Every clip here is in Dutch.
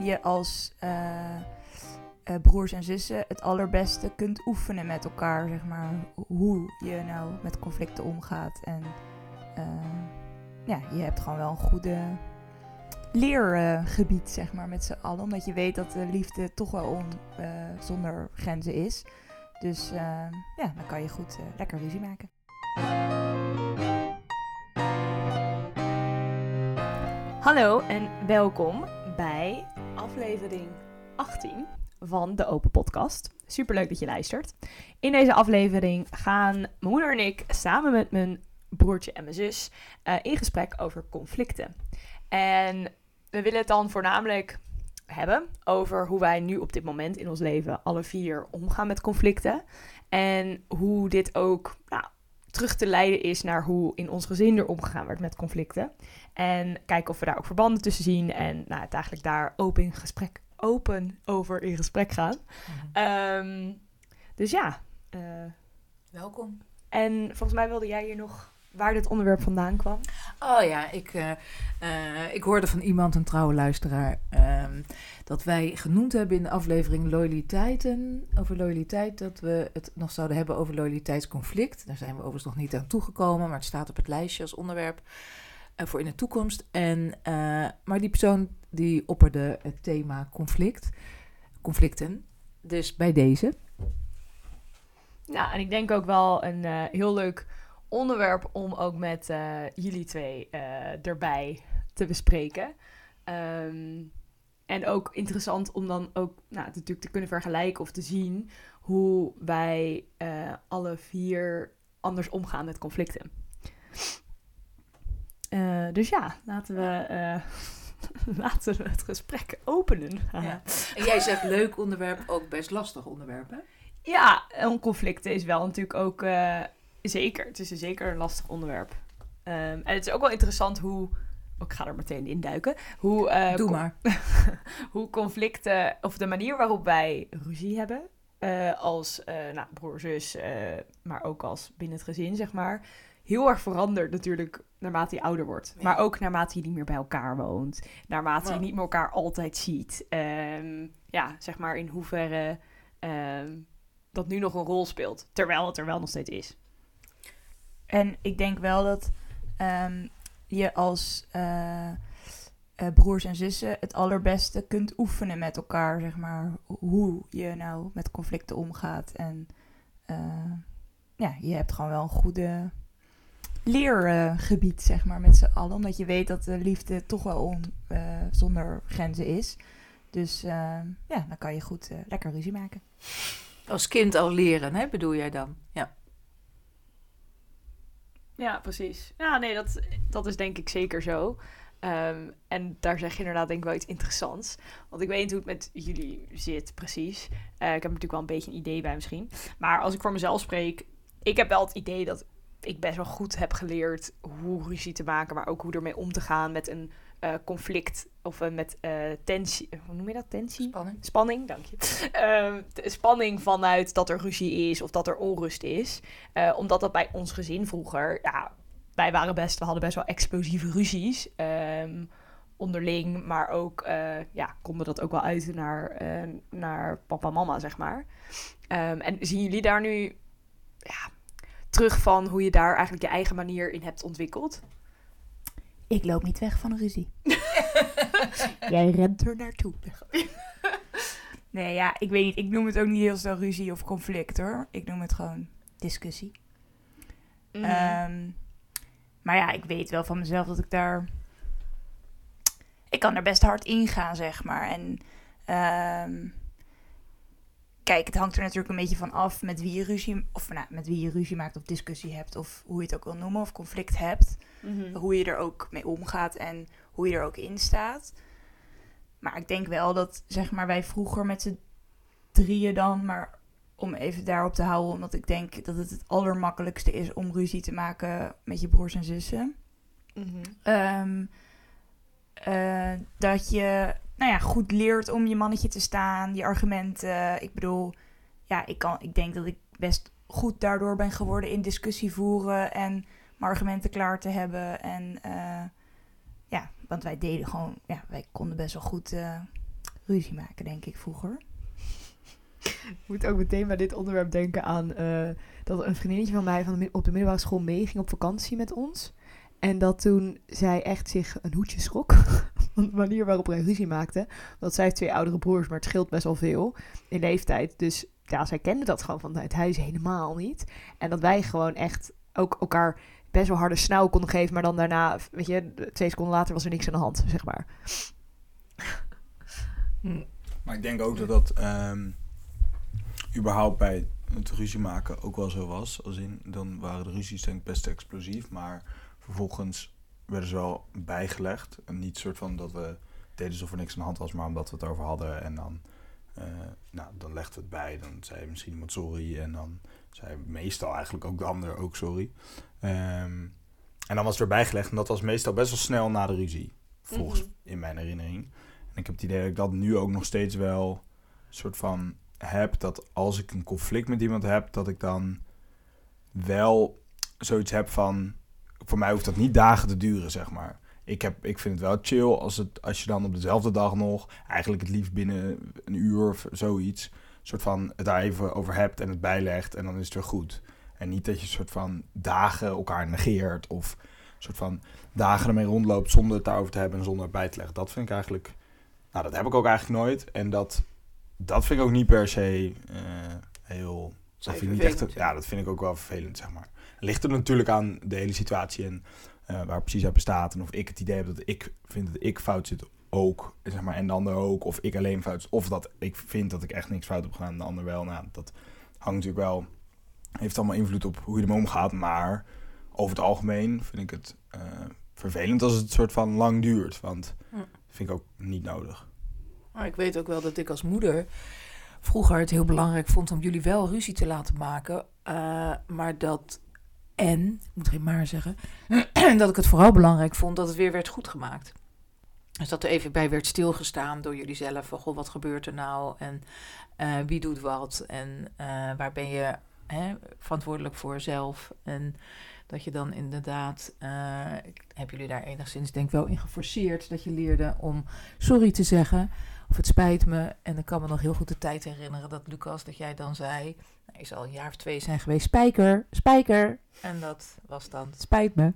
je als eh, eh, broers en zussen het allerbeste kunt oefenen met elkaar, zeg maar. Hoe je nou met conflicten omgaat. En eh, ja, je hebt gewoon wel een goede leergebied, zeg maar, met z'n allen. Omdat je weet dat de liefde toch wel on, zonder grenzen is. Dus ja, dan kan je goed lekker ruzie maken. Hallo en welkom bij aflevering 18 van de Open Podcast. Superleuk dat je luistert. In deze aflevering gaan mijn moeder en ik samen met mijn broertje en mijn zus eh, in gesprek over conflicten. En we willen het dan voornamelijk hebben over hoe wij nu op dit moment in ons leven alle vier omgaan met conflicten. En hoe dit ook nou, terug te leiden is naar hoe in ons gezin er omgegaan werd met conflicten. En kijken of we daar ook verbanden tussen zien. En nou, het eigenlijk daar open, in gesprek, open over in gesprek gaan. Ehm, dus ja. eh, Welkom. en volgens mij wilde jij hier nog waar dit onderwerp vandaan kwam. Oh ja, ik, eh, eh, ik hoorde van iemand, een trouwe luisteraar, ehm, dat wij genoemd hebben in de aflevering loyaliteiten, over loyaliteit, dat we het nog zouden hebben over loyaliteitsconflict. Daar zijn we overigens nog niet aan toegekomen, maar het staat op het lijstje als onderwerp voor in de toekomst. En, eh, maar die persoon die opperde het thema conflict, conflicten, dus bij deze. Nou, en ik denk ook wel een eh, heel leuk onderwerp om ook met eh, jullie twee eh, erbij te bespreken. Ehm, en ook interessant om dan ook nou, natuurlijk te kunnen vergelijken of te zien hoe wij eh, alle vier anders omgaan met conflicten. Eh, dus ja, laten we, eh, laten we het gesprek openen. Ja. En jij zegt leuk onderwerp, ook best lastig onderwerp, hè? Ja, en conflicten is wel natuurlijk ook eh, zeker. Het is een zeker een lastig onderwerp. Ehm, en het is ook wel interessant hoe. oh, Ik ga er meteen in duiken. Hoe, Doe maar. hoe conflicten, of de manier waarop wij ruzie hebben. als nou, broer, zus, maar ook als binnen het gezin, zeg maar. Heel erg verandert natuurlijk naarmate je ouder wordt. Ja. Maar ook naarmate je niet meer bij elkaar woont. Naarmate je Ja. niet meer elkaar altijd ziet. Ehm, ja, zeg maar in hoeverre ehm, dat nu nog een rol speelt. Terwijl het er wel nog steeds is. En ik denk wel dat ehm, je als eh, eh, broers en zussen het allerbeste kunt oefenen met elkaar, zeg maar. Hoe je nou met conflicten omgaat. En eh, ja, je hebt gewoon wel een goede leergebied, zeg maar, met z'n allen. Omdat je weet dat de liefde toch wel on, eh, zonder grenzen is. Dus eh, ja, dan kan je goed eh, lekker ruzie maken. Als kind al leren, hè, bedoel jij dan? Ja. Ja, precies. Ja, nee, dat, dat is denk ik zeker zo. Ehm, en daar zeg je inderdaad denk ik wel iets interessants. Want ik weet niet hoe het met jullie zit precies. Eh, ik heb natuurlijk wel een beetje een idee bij misschien. Maar als ik voor mezelf spreek, ik heb wel het idee dat ik best wel goed heb geleerd hoe ruzie te maken, maar ook hoe ermee om te gaan met een eh, conflict of eh, met eh, tensie. Hoe noem je dat? Tensie? Spanning. Spanning, dank je. Ehm, spanning vanuit dat er ruzie is of dat er onrust is. Omdat dat bij ons gezin vroeger, ja, wij waren best, we hadden best wel explosieve ruzies. ehm, onderling, maar ook, eh, ja, konden dat ook wel uit naar, eh, naar papa en mama, zeg maar. Ehm, en zien jullie daar nu, ja, terug van hoe je daar eigenlijk je eigen manier in hebt ontwikkeld? Ik loop niet weg van een ruzie. Jij rent er naartoe. nee, ja, ik weet niet. Ik noem het ook niet heel snel ruzie of conflict hoor. Ik noem het gewoon discussie. Mhm. Ehm, maar ja, ik weet wel van mezelf dat ik daar... Ik kan er best hard in gaan, zeg maar. En ehm, kijk, het hangt er natuurlijk een beetje van af met wie je ruzie... Of nou, met wie je ruzie maakt of discussie hebt. Of hoe je het ook wil noemen. Of conflict hebt Mhm. hoe je er ook mee omgaat en hoe je er ook in staat. Maar ik denk wel dat, zeg maar, wij vroeger met z'n drieën dan, maar om even daarop te houden, omdat ik denk dat het het allermakkelijkste is om ruzie te maken met je broers en zussen. Mhm. Ehm, eh, dat je, nou ja, goed leert om je mannetje te staan, je argumenten. Ik bedoel, ja, ik, kan, ik denk dat ik best goed daardoor ben geworden in discussie voeren en mijn argumenten klaar te hebben. En eh, ja, want wij deden gewoon, ja, wij konden best wel goed eh, ruzie maken, denk ik, vroeger. Ik moet ook meteen bij dit onderwerp denken aan eh, dat een vriendinnetje van mij van de, op de middelbare school meeging op vakantie met ons. En dat toen zij echt zich een hoedje schrok van de manier waarop hij ruzie maakte. Want zij heeft twee oudere broers, maar het scheelt best wel veel in leeftijd. Dus ja, zij kende dat gewoon van het huis helemaal niet. En dat wij gewoon echt ook elkaar best wel harde snauw konden geven. Maar dan daarna, weet je, twee seconden later was er niks aan de hand, zeg maar. Hm. Maar ik denk ook dat dat ehm, überhaupt bij het ruzie maken ook wel zo was. Als in, dan waren de ruzies denk ik best explosief. Maar vervolgens werden ze wel bijgelegd. En niet soort van dat we deden alsof er niks aan de hand was, maar omdat we het over hadden. En dan, eh, nou, dan legden we het bij. Dan zei misschien iemand sorry. En dan zei meestal eigenlijk ook de ander ook sorry. Ehm, en dan was het erbij gelegd. En dat was meestal best wel snel na de ruzie. Volgens Mhm. in mijn herinnering. En ik heb het idee dat ik dat nu ook nog steeds wel soort van heb. Dat als ik een conflict met iemand heb, dat ik dan wel zoiets heb van. Voor mij hoeft dat niet dagen te duren, zeg maar. Ik, heb, ik vind het wel chill als, het, als je dan op dezelfde dag nog, eigenlijk het liefst binnen een uur of zoiets, soort van het daar even over hebt en het bijlegt en dan is het weer goed. En niet dat je soort van dagen elkaar negeert of soort van dagen ermee rondloopt zonder het daarover te hebben en zonder het bij te leggen. Dat vind ik eigenlijk, nou dat heb ik ook eigenlijk nooit. En dat, dat vind ik ook niet per se eh, heel, dat vind ik niet echt, vervelend, ja dat vind ik ook wel vervelend zeg maar. Ligt er natuurlijk aan de hele situatie en eh, waar precies uit bestaat. En of ik het idee heb dat ik vind dat ik fout zit ook, zeg maar, en de ander ook. Of ik alleen fout. Of dat ik vind dat ik echt niks fout heb gedaan en de ander wel. Nou, dat hangt natuurlijk wel, heeft allemaal invloed op hoe je ermee omgaat. Maar over het algemeen vind ik het eh, vervelend als het soort van lang duurt. Want Hm. dat vind ik ook niet nodig. Maar ik weet ook wel dat ik als moeder vroeger het heel belangrijk vond om jullie wel ruzie te laten maken. eh, maar dat. En, ik moet geen maar zeggen. dat ik het vooral belangrijk vond dat het weer werd goed gemaakt. Dus dat er even bij werd stilgestaan door jullie zelf. Van, goh, wat gebeurt er nou? En eh, wie doet wat? En eh, waar ben je hè, verantwoordelijk voor zelf? En dat je dan inderdaad. eh, ik heb jullie daar enigszins, denk ik, wel in geforceerd. Dat je leerde om sorry te zeggen. Of het spijt me. En ik kan me nog heel goed de tijd herinneren dat Lucas, dat jij dan zei. Nou, je zal een jaar of twee zijn geweest. Spijker, spijker. En dat was dan het spijt me.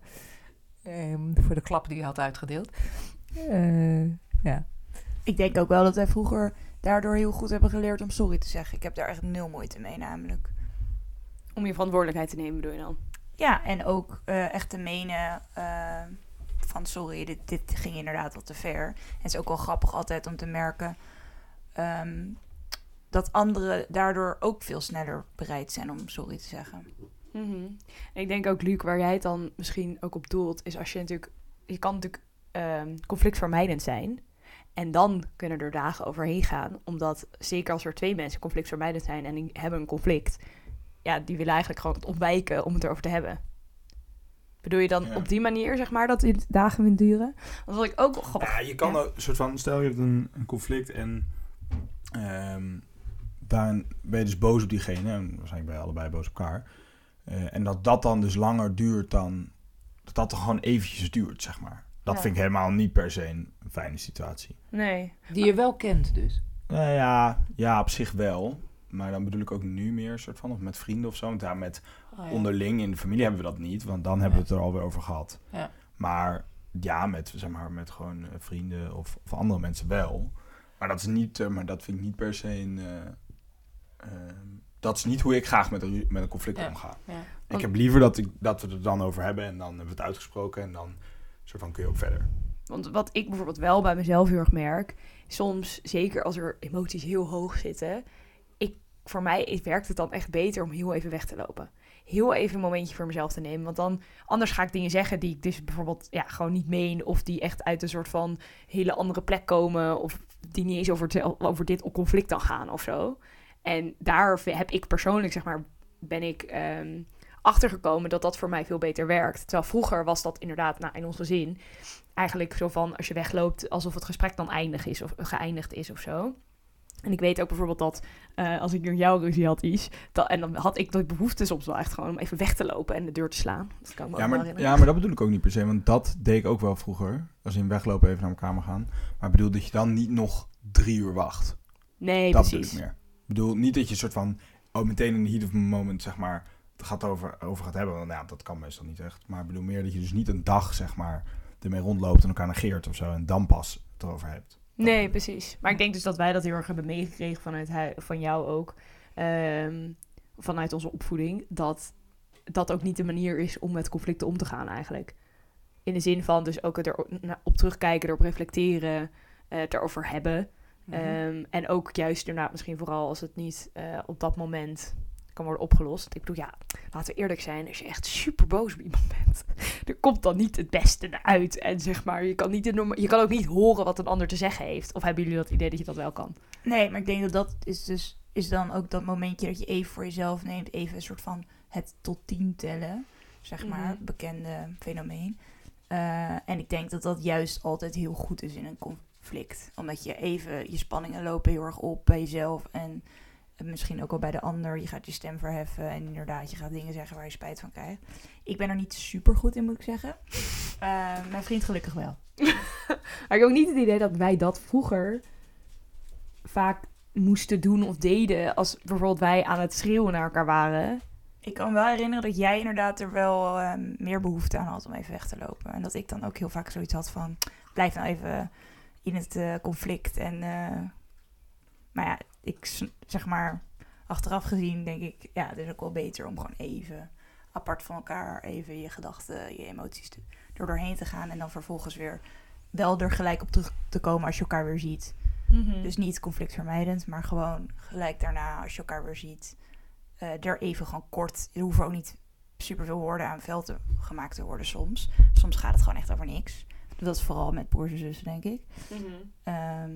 Ehm, voor de klap die je had uitgedeeld. Eh, ja. Ik denk ook wel dat wij vroeger daardoor heel goed hebben geleerd om sorry te zeggen. Ik heb daar echt nul moeite mee namelijk. Om je verantwoordelijkheid te nemen, bedoel je dan? Ja, en ook eh, echt te menen eh, van sorry, dit, ging inderdaad wat te ver. En het is ook wel grappig altijd om te merken ehm, dat anderen daardoor ook veel sneller bereid zijn om sorry te zeggen. Mhm. En ik denk ook, Luc, waar jij het dan misschien ook op doelt, is als je natuurlijk... Je kan natuurlijk ehm, conflictvermijdend zijn. En dan kunnen er dagen overheen gaan. Omdat, zeker als er twee mensen conflictvermijdend zijn en die hebben een conflict... Ja, die willen eigenlijk gewoon het ontwijken om het erover te hebben. Bedoel je dan Ja. op die manier, zeg maar, dat dit dagen wil duren? Want wat ik ook wel grappig... Ja, je kan Ja. een soort van, stel je hebt een, een conflict en ehm daarin ben je dus boos op diegene, en waarschijnlijk ben je allebei boos op elkaar. Eh, en dat dat dan dus langer duurt dan, dat dat er gewoon eventjes duurt, zeg maar. Dat Ja. vind ik helemaal niet per se een fijne situatie. Nee. Die je wel kent dus. Nou ja, ja, op zich wel. Maar dan bedoel ik ook nu meer soort van, of met vrienden of zo. Want ja, met Oh, ja. onderling in de familie hebben we dat niet, want dan hebben we het er alweer over gehad. Ja. Maar ja, met, zeg maar, met gewoon eh, vrienden of, of andere mensen wel. Maar dat is niet, eh, maar dat vind ik niet per se een. eh, ehm, dat is niet hoe ik graag met een, met een conflict Ja. omga. Ja. Ik heb liever dat, ik, dat we het er dan over hebben en dan hebben we het uitgesproken en dan soort van kun je ook verder. Want wat ik bijvoorbeeld wel bij mezelf heel erg merk, soms, zeker als er emoties heel hoog zitten, ik, voor mij werkt het dan echt beter om heel even weg te lopen. Heel even een momentje voor mezelf te nemen. Want dan, anders ga ik dingen zeggen die ik dus bijvoorbeeld ja, gewoon niet meen. Of die echt uit een soort van hele andere plek komen. Of die niet eens over, het- over dit conflict dan gaan of zo. En daar heb ik persoonlijk, zeg maar, ben ik ehm, achtergekomen dat dat voor mij veel beter werkt. Terwijl vroeger was dat inderdaad, nou, in ons gezin, eigenlijk zo van als je wegloopt, alsof het gesprek dan eindig is of geëindigd is of zo. En ik weet ook bijvoorbeeld dat eh, als ik met jou ruzie had, dat, en dan had ik de behoefte soms wel echt gewoon om even weg te lopen en de deur te slaan. Dat kan ik me Ja maar, ja, maar dat bedoel ik ook niet per se, want dat deed ik ook wel vroeger. Als in weglopen even naar mijn kamer gaan. Maar ik bedoel dat je dan niet nog drie uur wacht. Nee, dat bedoel precies. ik meer. Ik bedoel, niet dat je een soort van, oh, meteen in de heat of the moment, zeg maar, het gaat over, over gaat hebben. Want ja, dat kan meestal niet echt. Maar ik bedoel meer dat je dus niet een dag, zeg maar, ermee rondloopt en elkaar negeert of zo. En dan pas het erover hebt. Nee, precies. Maar ik denk dus dat wij dat heel erg hebben meegekregen vanuit hui- van jou ook. Ehm, vanuit onze opvoeding. Dat dat ook niet de manier is om met conflicten om te gaan eigenlijk. In de zin van dus ook erop na- op terugkijken, erop reflecteren, eh, het erover hebben. Mhm. Ehm, en ook juist inderdaad misschien vooral als het niet eh, op dat moment kan worden opgelost. Ik bedoel, ja, laten we eerlijk zijn. Als je echt super boos op iemand bent, er komt dan niet het beste uit. En zeg maar, je kan, niet je kan ook niet horen wat een ander te zeggen heeft. Of hebben jullie dat idee dat je dat wel kan? Nee, maar ik denk dat dat is dus is dan ook dat momentje dat je even voor jezelf neemt, even een soort van het tot tien tellen, zeg maar, Mhm. bekende fenomeen. Eh, en ik denk dat dat juist altijd heel goed is in een conflict, omdat je even je spanningen lopen heel erg op bij jezelf en misschien ook al bij de ander. Je gaat je stem verheffen en inderdaad, je gaat dingen zeggen waar je spijt van krijgt. Ik ben er niet super goed in, moet ik zeggen. Eh, mijn vriend gelukkig wel. Maar ik heb ook niet het idee dat wij dat vroeger vaak moesten doen of deden. Als bijvoorbeeld wij aan het schreeuwen naar elkaar waren. Ik kan me wel herinneren dat jij inderdaad er wel ehm, meer behoefte aan had om even weg te lopen. En dat ik dan ook heel vaak zoiets had van, blijf nou even in het eh, conflict. En, eh, maar ja, ik zeg maar, achteraf gezien denk ik, ja, het is ook wel beter om gewoon even apart van elkaar, even je gedachten, je emoties te, er doorheen te gaan. En dan vervolgens weer wel er gelijk op terug te komen als je elkaar weer ziet. Dus niet conflictvermijdend, maar gewoon gelijk daarna, als je elkaar weer ziet, eh er even gewoon kort. Er hoeven ook niet superveel woorden aan veld te, gemaakt te worden soms. Soms gaat het gewoon echt over niks. Dat is vooral met broers en zussen, denk ik. Ehm,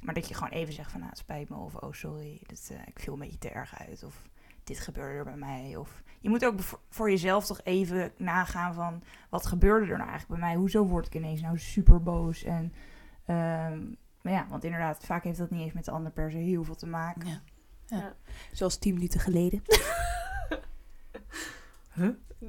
maar dat je gewoon even zegt van, nou, het spijt me. Of, oh, sorry, dit, eh, ik viel een beetje te erg uit. Of, dit gebeurde er bij mij. Of, je moet ook voor jezelf toch even nagaan van, wat gebeurde er nou eigenlijk bij mij? Hoezo word ik ineens nou super boos? En, ehm, maar ja, want inderdaad, vaak heeft dat niet eens met de ander per se heel veel te maken. Ja. Ja. Ja. Zoals tien minuten geleden.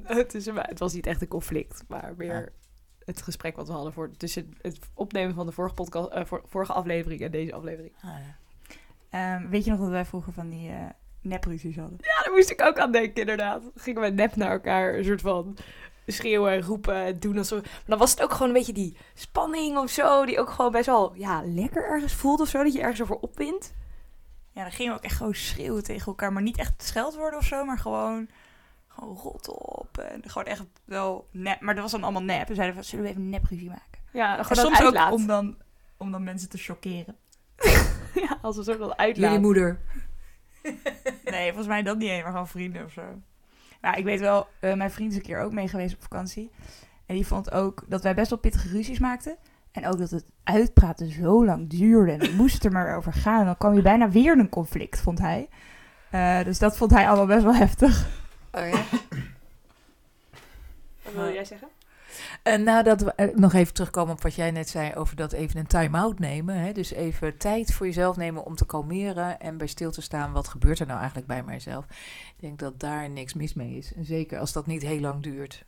Het, is, het was niet echt een conflict, maar meer Ja. Het gesprek wat we hadden voor, tussen het opnemen van de vorige, podcast, eh, voor- vorige aflevering en deze aflevering. Ah, ja. Ehm, weet je nog dat wij vroeger van die eh nepruzies hadden? Ja, daar moest ik ook aan denken, inderdaad. Gingen we nep naar elkaar, een soort van schreeuwen en roepen en doen alsof... Maar dan was het ook gewoon een beetje die spanning of zo, die ook gewoon best wel ja, lekker ergens voelt of zo, dat je ergens over opwint. Ja, dan gingen we ook echt gewoon schreeuwen tegen elkaar. Maar niet echt scheldwoorden of zo, maar gewoon, gewoon rot op. En gewoon echt wel nep. Maar dat was dan allemaal nep. We zeiden van, zullen we even een nepruzie maken? Ja, En soms ook om dan, om dan mensen te chockeren. ja, als een soort van uitlaat. Jullie moeder. Nee, volgens mij dat niet eens, maar gewoon vrienden of zo. Nou, ik weet wel, eh, mijn vriend is een keer ook mee geweest op vakantie. En die vond ook dat wij best wel pittige ruzies maakten. En ook dat het uitpraten zo lang duurde. En het moest er maar over gaan. En dan kwam je bijna weer in een conflict, vond hij. Eh, dus dat vond hij allemaal best wel heftig. Oh ja? Wat wil jij zeggen? En nadat we eh, nog even terugkomen op wat jij net zei over dat even een time-out nemen. Hè? Dus even tijd voor jezelf nemen om te kalmeren en bij stil te staan. Wat gebeurt er nou eigenlijk bij mijzelf? Ik denk dat daar niks mis mee is. En zeker als dat niet heel lang duurt.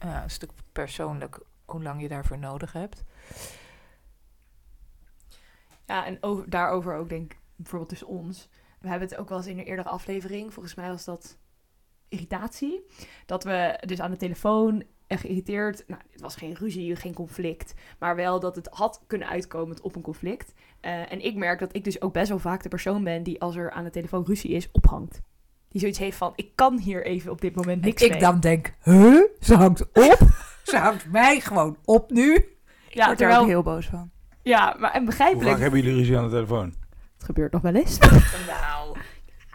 Ja, een stuk persoonlijk hoe lang je daarvoor nodig hebt. Ja, en over, daarover ook denk ik, bijvoorbeeld tussen ons. We hebben het ook wel eens in een eerdere aflevering, volgens mij was dat irritatie. Dat we dus aan de telefoon en geïrriteerd, nou, het was geen ruzie, geen conflict, maar wel dat het had kunnen uitkomen op een conflict. Eh, en ik merk dat ik dus ook best wel vaak de persoon ben die als er aan de telefoon ruzie is, ophangt. Die zoiets heeft van, ik kan hier even op dit moment En niks ik mee. dan denk, huh? Ze hangt op? Ze hangt mij gewoon op nu? Ik ja, word er terwijl, ook heel boos van. ja, maar en Hoe begrijpelijk. vaak hebben jullie ruzie aan de telefoon? Het gebeurt nog wel eens. Nou,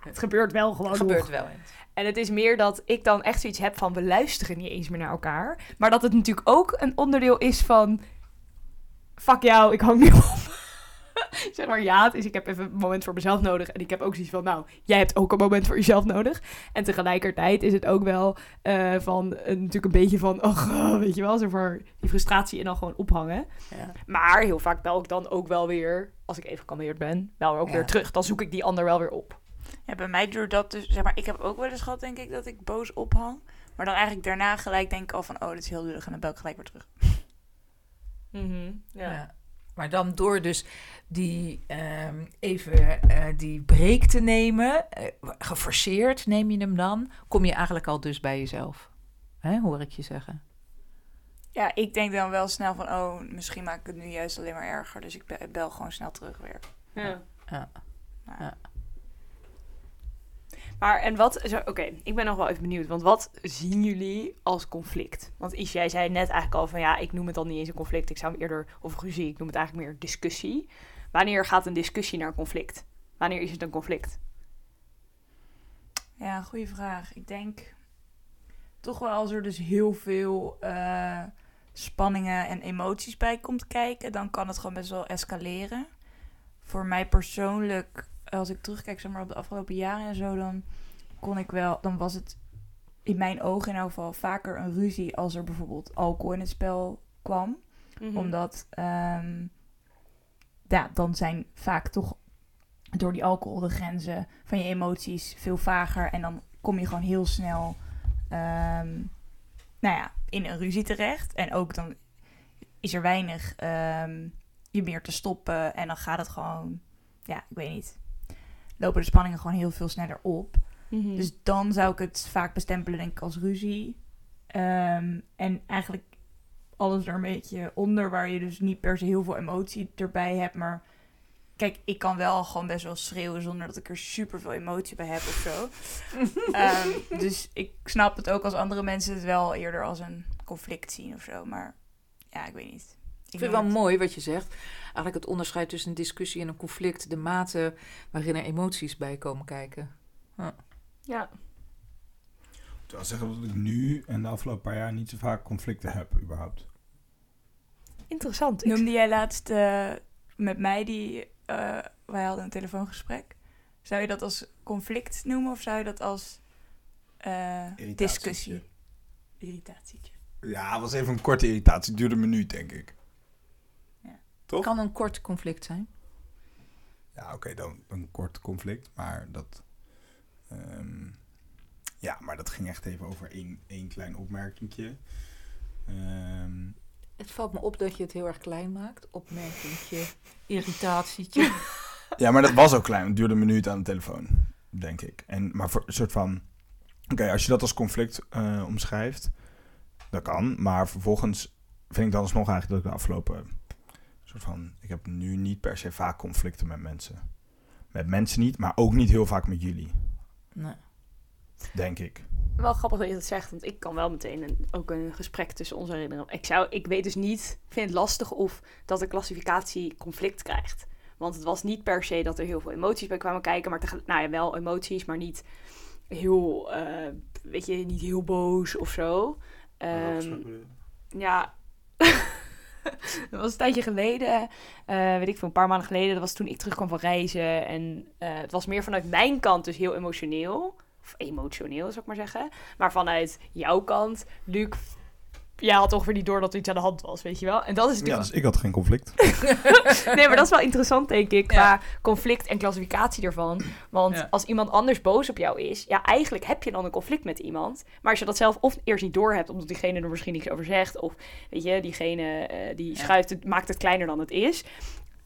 het gebeurt wel gewoon nog. gebeurt wel eens. En het is meer dat ik dan echt zoiets heb van we luisteren niet eens meer naar elkaar. Maar dat het natuurlijk ook een onderdeel is van fuck jou, ik hang nu op. zeg maar ja, het is ik heb even een moment voor mezelf nodig. En ik heb ook zoiets van nou, jij hebt ook een moment voor jezelf nodig. En tegelijkertijd is het ook wel eh, van eh, natuurlijk een beetje van oh, weet je wel, zo voor die frustratie en dan gewoon ophangen. Ja. Maar heel vaak bel ik dan ook wel weer, als ik even gekalmeerd ben, wel weer ook Ja. weer terug. Dan zoek ik die ander wel weer op. Ja, bij mij duurt dat dus, zeg maar, ik heb ook wel eens gehad, denk ik, dat ik boos ophang. Maar dan eigenlijk daarna gelijk denk ik al van, oh, dit is heel lullig. En dan bel ik gelijk weer terug. Mhm, Ja. Maar dan door dus die ehm, even eh, die break te nemen, eh, geforceerd neem je hem dan, kom je eigenlijk al dus bij jezelf. Hè, hoor ik je zeggen. Ja, ik denk dan wel snel van, oh, misschien maak ik het nu juist alleen maar erger. Dus ik be- bel gewoon snel terug weer. Ja. Ja. Ja. Maar en wat, oké, ik ben nog wel even benieuwd, want wat zien jullie als conflict? Want Is, jij zei net eigenlijk al van ja, ik noem het dan niet eens een conflict, ik zou hem eerder, of ruzie, ik noem het eigenlijk meer discussie. Wanneer gaat een discussie naar conflict? Wanneer is het een conflict? Ja, goede vraag. Ik denk toch wel als er dus heel veel eh, spanningen en emoties bij komt kijken, dan kan het gewoon best wel escaleren. Voor mij persoonlijk, als ik terugkijk zeg maar, op de afgelopen jaren en zo, dan kon ik wel, dan was het in mijn ogen in elk geval vaker een ruzie als er bijvoorbeeld alcohol in het spel kwam. Mhm. Omdat ehm, ja, dan zijn vaak toch door die alcohol de grenzen van je emoties veel vager. En dan kom je gewoon heel snel ehm, nou ja, in een ruzie terecht. En ook dan is er weinig ehm, je meer te stoppen. En dan gaat het gewoon, ja, ik weet niet. Lopen de spanningen gewoon heel veel sneller op. Mhm. Dus dan zou ik het vaak bestempelen, denk ik, als ruzie. Ehm, en eigenlijk alles er een beetje onder, waar je dus niet per se heel veel emotie erbij hebt. Maar kijk, ik kan wel gewoon best wel schreeuwen zonder dat ik er super veel emotie bij heb of zo. Ehm, dus ik snap het ook als andere mensen het wel eerder als een conflict zien of zo. Maar ja, ik weet niet. Ik vind het wel mooi wat je zegt. Eigenlijk het onderscheid tussen een discussie en een conflict, de mate waarin er emoties bij komen kijken. ja. Ik wil zeggen dat ik nu en de afgelopen paar jaar niet zo vaak conflicten heb, überhaupt. Interessant. Ik- Noemde jij laatst eh, met mij die... eh, wij hadden een telefoongesprek. Zou je dat als conflict noemen of zou je dat als eh, Irritatietje. discussie? Irritatietje. Ja, het was even een korte irritatie. Het duurde een minuut, denk ik. Toch? Kan een kort conflict zijn. Ja, oké, dan een kort conflict. Maar dat... ehm, ja, maar dat ging echt even over één, één klein opmerkingje. Ehm, Het valt me op dat je het heel erg klein maakt. Opmerkingje, irritatietje. ja, maar dat was ook klein. Het duurde een minuut aan de telefoon, denk ik. En, maar voor een soort van... Oké, als je dat als conflict eh, omschrijft, dat kan. Maar vervolgens vind ik dan alsnog eigenlijk dat ik de afgelopen... soort van... Ik heb nu niet per se vaak conflicten met mensen. Met mensen niet, maar ook niet heel vaak met jullie, Nee. denk ik. Wel grappig dat je dat zegt, want ik kan wel meteen een, ook een gesprek tussen ons herinneren. Ik, zou, ik weet dus niet, ik vind het lastig of dat de klassificatie conflict krijgt. Want het was niet per se dat er heel veel emoties bij kwamen kijken, maar tegelijk, nou ja, wel emoties, maar niet heel, eh, weet je, niet heel boos of zo. Ehm, ja, dat was een tijdje geleden, eh, weet ik veel, een paar maanden geleden. Dat was toen ik terugkwam van reizen. En eh, het was meer vanuit mijn kant dus heel emotioneel. Of emotioneel, zou ik maar zeggen. Maar vanuit jouw kant, Luc, jij had ongeveer niet door dat er iets aan de hand was, weet je wel. En dat is Ja, natuurlijk... dus ik had geen conflict. Nee, maar dat is wel interessant, denk ik, Ja. qua conflict en klassificatie ervan. Want Ja. als iemand anders boos op jou is, ja, eigenlijk heb je dan een conflict met iemand. Maar als je dat zelf of eerst niet door hebt, omdat diegene er misschien niks over zegt, of weet je, diegene eh, die schuift het, maakt het kleiner dan het is.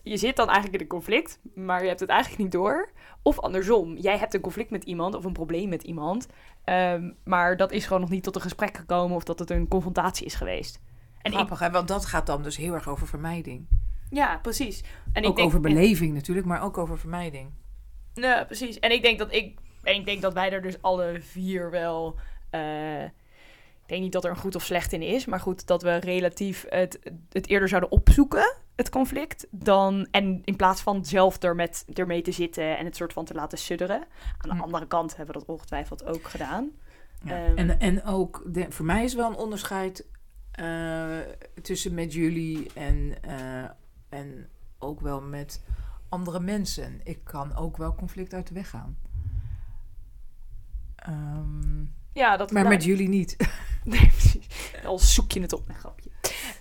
Je zit dan eigenlijk in een conflict, maar je hebt het eigenlijk niet door. Of andersom, jij hebt een conflict met iemand of een probleem met iemand, ehm, maar dat is gewoon nog niet tot een gesprek gekomen of dat het een confrontatie is geweest. En ik, Grappig, hè? want dat gaat dan dus heel erg over vermijding. ja, precies. En ook ik denk, over beleving natuurlijk, maar ook over vermijding. Ja, precies. En ik denk dat ik. En ik denk dat wij er dus alle vier wel. eh, ik denk niet dat er een goed of slecht in is. Maar goed, dat we relatief het, het eerder zouden opzoeken, het conflict. Dan, en in plaats van zelf er met, ermee te zitten en het soort van te laten sudderen. Aan de Hm. andere kant hebben we dat ongetwijfeld ook gedaan. Ja. Ehm. en, en ook, de, voor mij is wel een onderscheid eh, tussen met jullie en, eh, en ook wel met andere mensen. Ik kan ook wel conflict uit de weg gaan. Ehm, Ja, dat maar nou, met jullie niet. Nee, precies. Al zoek je het op, een grapje.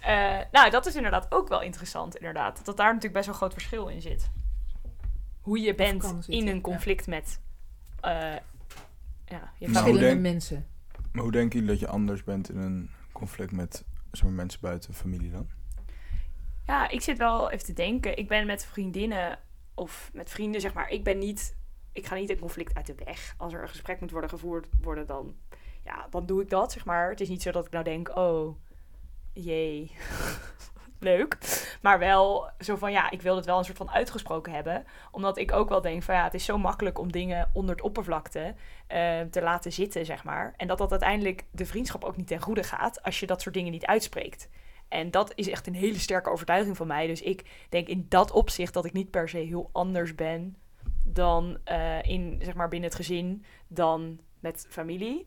Eh, nou, dat is inderdaad ook wel interessant, inderdaad. Dat daar natuurlijk best wel een groot verschil in zit. Hoe je bent zitten, in een ja. conflict met... eh, ja, je Nou, Verschillende denk- mensen. Maar hoe denken jullie dat je anders bent in een conflict met zeg maar, mensen buiten familie dan? Ja, ik zit wel even te denken. Ik ben met vriendinnen of met vrienden, zeg maar. Ik ben niet. Ik ga niet een conflict uit de weg. Als er een gesprek moet worden gevoerd worden, dan, ja, dan doe ik dat, zeg maar. Het is niet zo dat ik nou denk, oh, jee, leuk. Maar wel zo van, ja, ik wil het wel een soort van uitgesproken hebben. Omdat ik ook wel denk van, ja, het is zo makkelijk om dingen onder het oppervlakte eh, te laten zitten, zeg maar. En dat dat uiteindelijk de vriendschap ook niet ten goede gaat als je dat soort dingen niet uitspreekt. En dat is echt een hele sterke overtuiging van mij. Dus ik denk in dat opzicht dat ik niet per se heel anders ben dan eh, in, zeg maar, binnen het gezin dan met familie.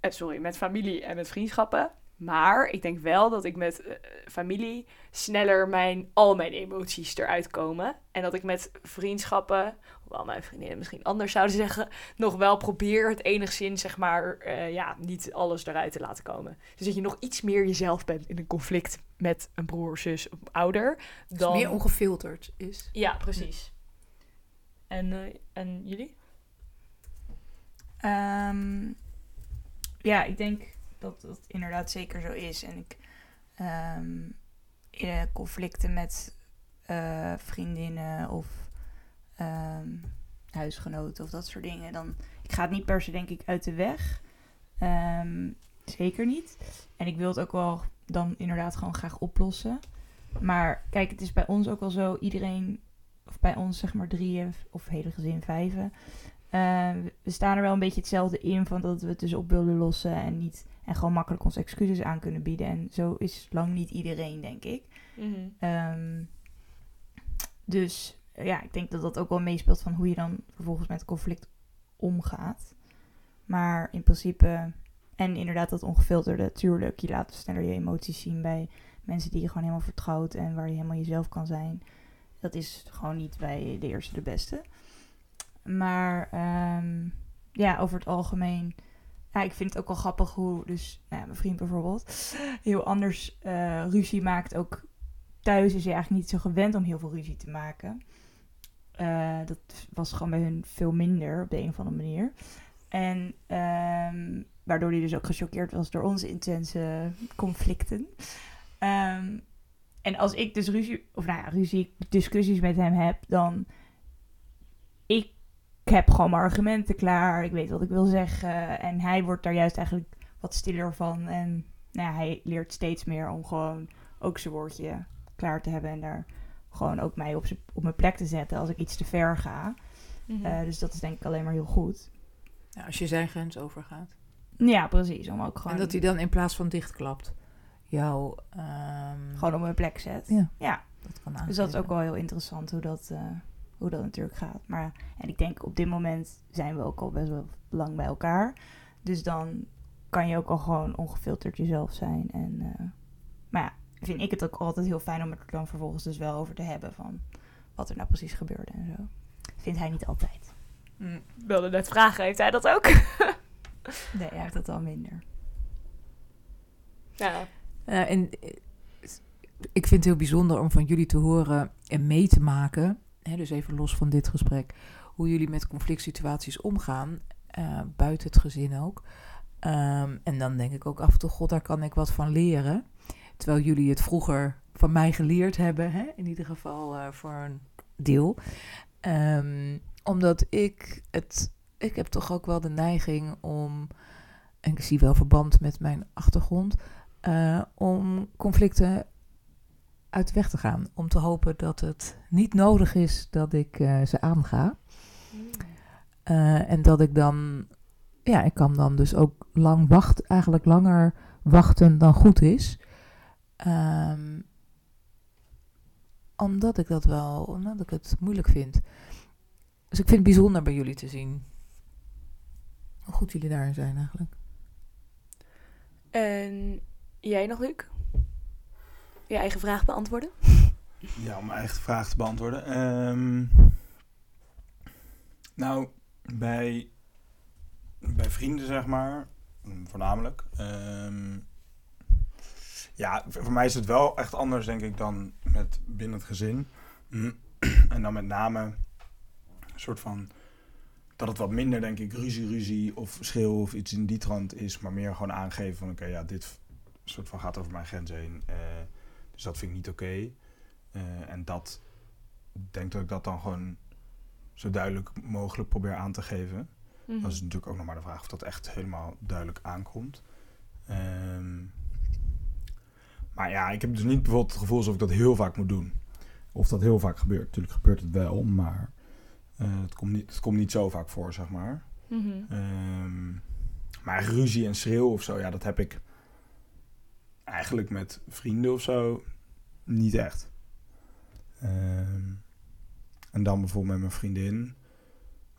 Eh, sorry, met familie en met vriendschappen. Maar ik denk wel dat ik met eh, familie sneller mijn, al mijn emoties eruit komen. En dat ik met vriendschappen, hoewel mijn vriendinnen misschien anders zouden zeggen, nog wel probeer het enigszins, zeg maar, eh, ja, niet alles eruit te laten komen. Dus dat je nog iets meer jezelf bent in een conflict met een broer, zus of ouder. Dus Dan... meer ongefilterd is. Ja, precies. En, eh, en jullie? Ehm, ja, ik denk dat dat inderdaad zeker zo is. En ik ehm, eh, conflicten met eh, vriendinnen of ehm, huisgenoten of dat soort dingen, dan ik ga het niet per se denk ik uit de weg. Ehm, zeker niet. En ik wil het ook wel dan inderdaad gewoon graag oplossen. Maar kijk, het is bij ons ook wel zo, iedereen, of bij ons zeg maar drieën of hele gezin vijven. eh, we staan er wel een beetje hetzelfde in van dat we het dus op willen lossen en niet en gewoon makkelijk onze excuses aan kunnen bieden. En zo is lang niet iedereen, denk ik. Ehm, dus ja, ik denk dat dat ook wel meespeelt van hoe je dan vervolgens met conflict omgaat. Maar in principe, en inderdaad dat ongefilterde, tuurlijk, je laat sneller je emoties zien bij mensen die je gewoon helemaal vertrouwt en waar je helemaal jezelf kan zijn. Dat is gewoon niet bij de eerste de beste. Maar ehm, ja, over het algemeen. Ja, ik vind het ook wel grappig hoe, dus nou ja, mijn vriend bijvoorbeeld, heel anders eh, ruzie maakt. Ook thuis is hij eigenlijk niet zo gewend om heel veel ruzie te maken. Eh, dat was gewoon bij hun veel minder op de een of andere manier. En ehm, waardoor hij dus ook gechoqueerd was door onze intense conflicten. Ehm, en als ik dus ruzie, of nou ja, ruzie, discussies met hem heb, dan. Ik heb gewoon mijn argumenten klaar. Ik weet wat ik wil zeggen. En hij wordt daar juist eigenlijk wat stiller van. En nou ja, hij leert steeds meer om gewoon ook zijn woordje klaar te hebben. En daar gewoon ook mij op, op mijn plek te zetten als ik iets te ver ga. Mhm. Eh, dus dat is denk ik alleen maar heel goed. Ja, als je zijn grens overgaat. Ja, precies. Om ook gewoon, En dat hij dan in plaats van dichtklapt, jou ehm, gewoon op mijn plek zet. Ja. ja. dat kan Dus dat is ook wel heel interessant hoe dat, eh, hoe dat natuurlijk gaat. Maar en ik denk op dit moment zijn we ook al best wel lang bij elkaar. Dus dan kan je ook al gewoon ongefilterd jezelf zijn. En, eh, maar ja, vind ik het ook altijd heel fijn om het er dan vervolgens dus wel over te hebben van wat er nou precies gebeurde en zo. Vindt hij niet altijd. Mm. Ik wilde net vragen, heeft hij dat ook? Nee, hij heeft dat al minder. Ja. Eh, en eh, ik vind het heel bijzonder om van jullie te horen en mee te maken, hè, dus even los van dit gesprek, hoe jullie met conflict situaties omgaan, eh, buiten het gezin ook. Ehm, en dan denk ik ook af en toe, god, daar kan ik wat van leren. Terwijl jullie het vroeger van mij geleerd hebben, hè? in ieder geval eh, voor een deel. Ehm, omdat ik het, ik heb toch ook wel de neiging om, en ik zie wel verband met mijn achtergrond, eh, om conflicten uit de weg te gaan. Om te hopen dat het niet nodig is dat ik eh, ze aanga. Eh, en dat ik dan, ja, ik kan dan dus ook lang wachten, eigenlijk langer wachten dan goed is. Ehm, omdat ik dat wel, omdat ik het moeilijk vind. Dus ik vind het bijzonder bij jullie te zien. Hoe goed jullie daarin zijn eigenlijk. En jij nog, Luc? Je eigen vraag beantwoorden? Ja, om mijn eigen vraag te beantwoorden. Ehm, nou, bij, bij vrienden, zeg maar, voornamelijk. ehm, ja, voor mij is het wel echt anders, denk ik, dan met binnen het gezin. En dan met name een soort van dat het wat minder, denk ik, ruzie, ruzie of schreeuw of iets in die trant is, maar meer gewoon aangeven van, oké, ja, dit soort van gaat over mijn grens heen. eh, dus dat vind ik niet oké. Eh, en dat, ik denk dat ik dat dan gewoon zo duidelijk mogelijk probeer aan te geven. Mhm. Dat is natuurlijk ook nog maar de vraag of dat echt helemaal duidelijk aankomt. Ehm, maar ja, ik heb dus niet bijvoorbeeld het gevoel alsof ik dat heel vaak moet doen. Of dat heel vaak gebeurt. Natuurlijk gebeurt het wel, maar eh, het, komt niet, het komt niet zo vaak voor, zeg maar. Mhm. Ehm, maar ruzie en schreeuw of zo, ja, dat heb ik eigenlijk met vrienden of zo niet echt. Ehm, en dan bijvoorbeeld met mijn vriendin.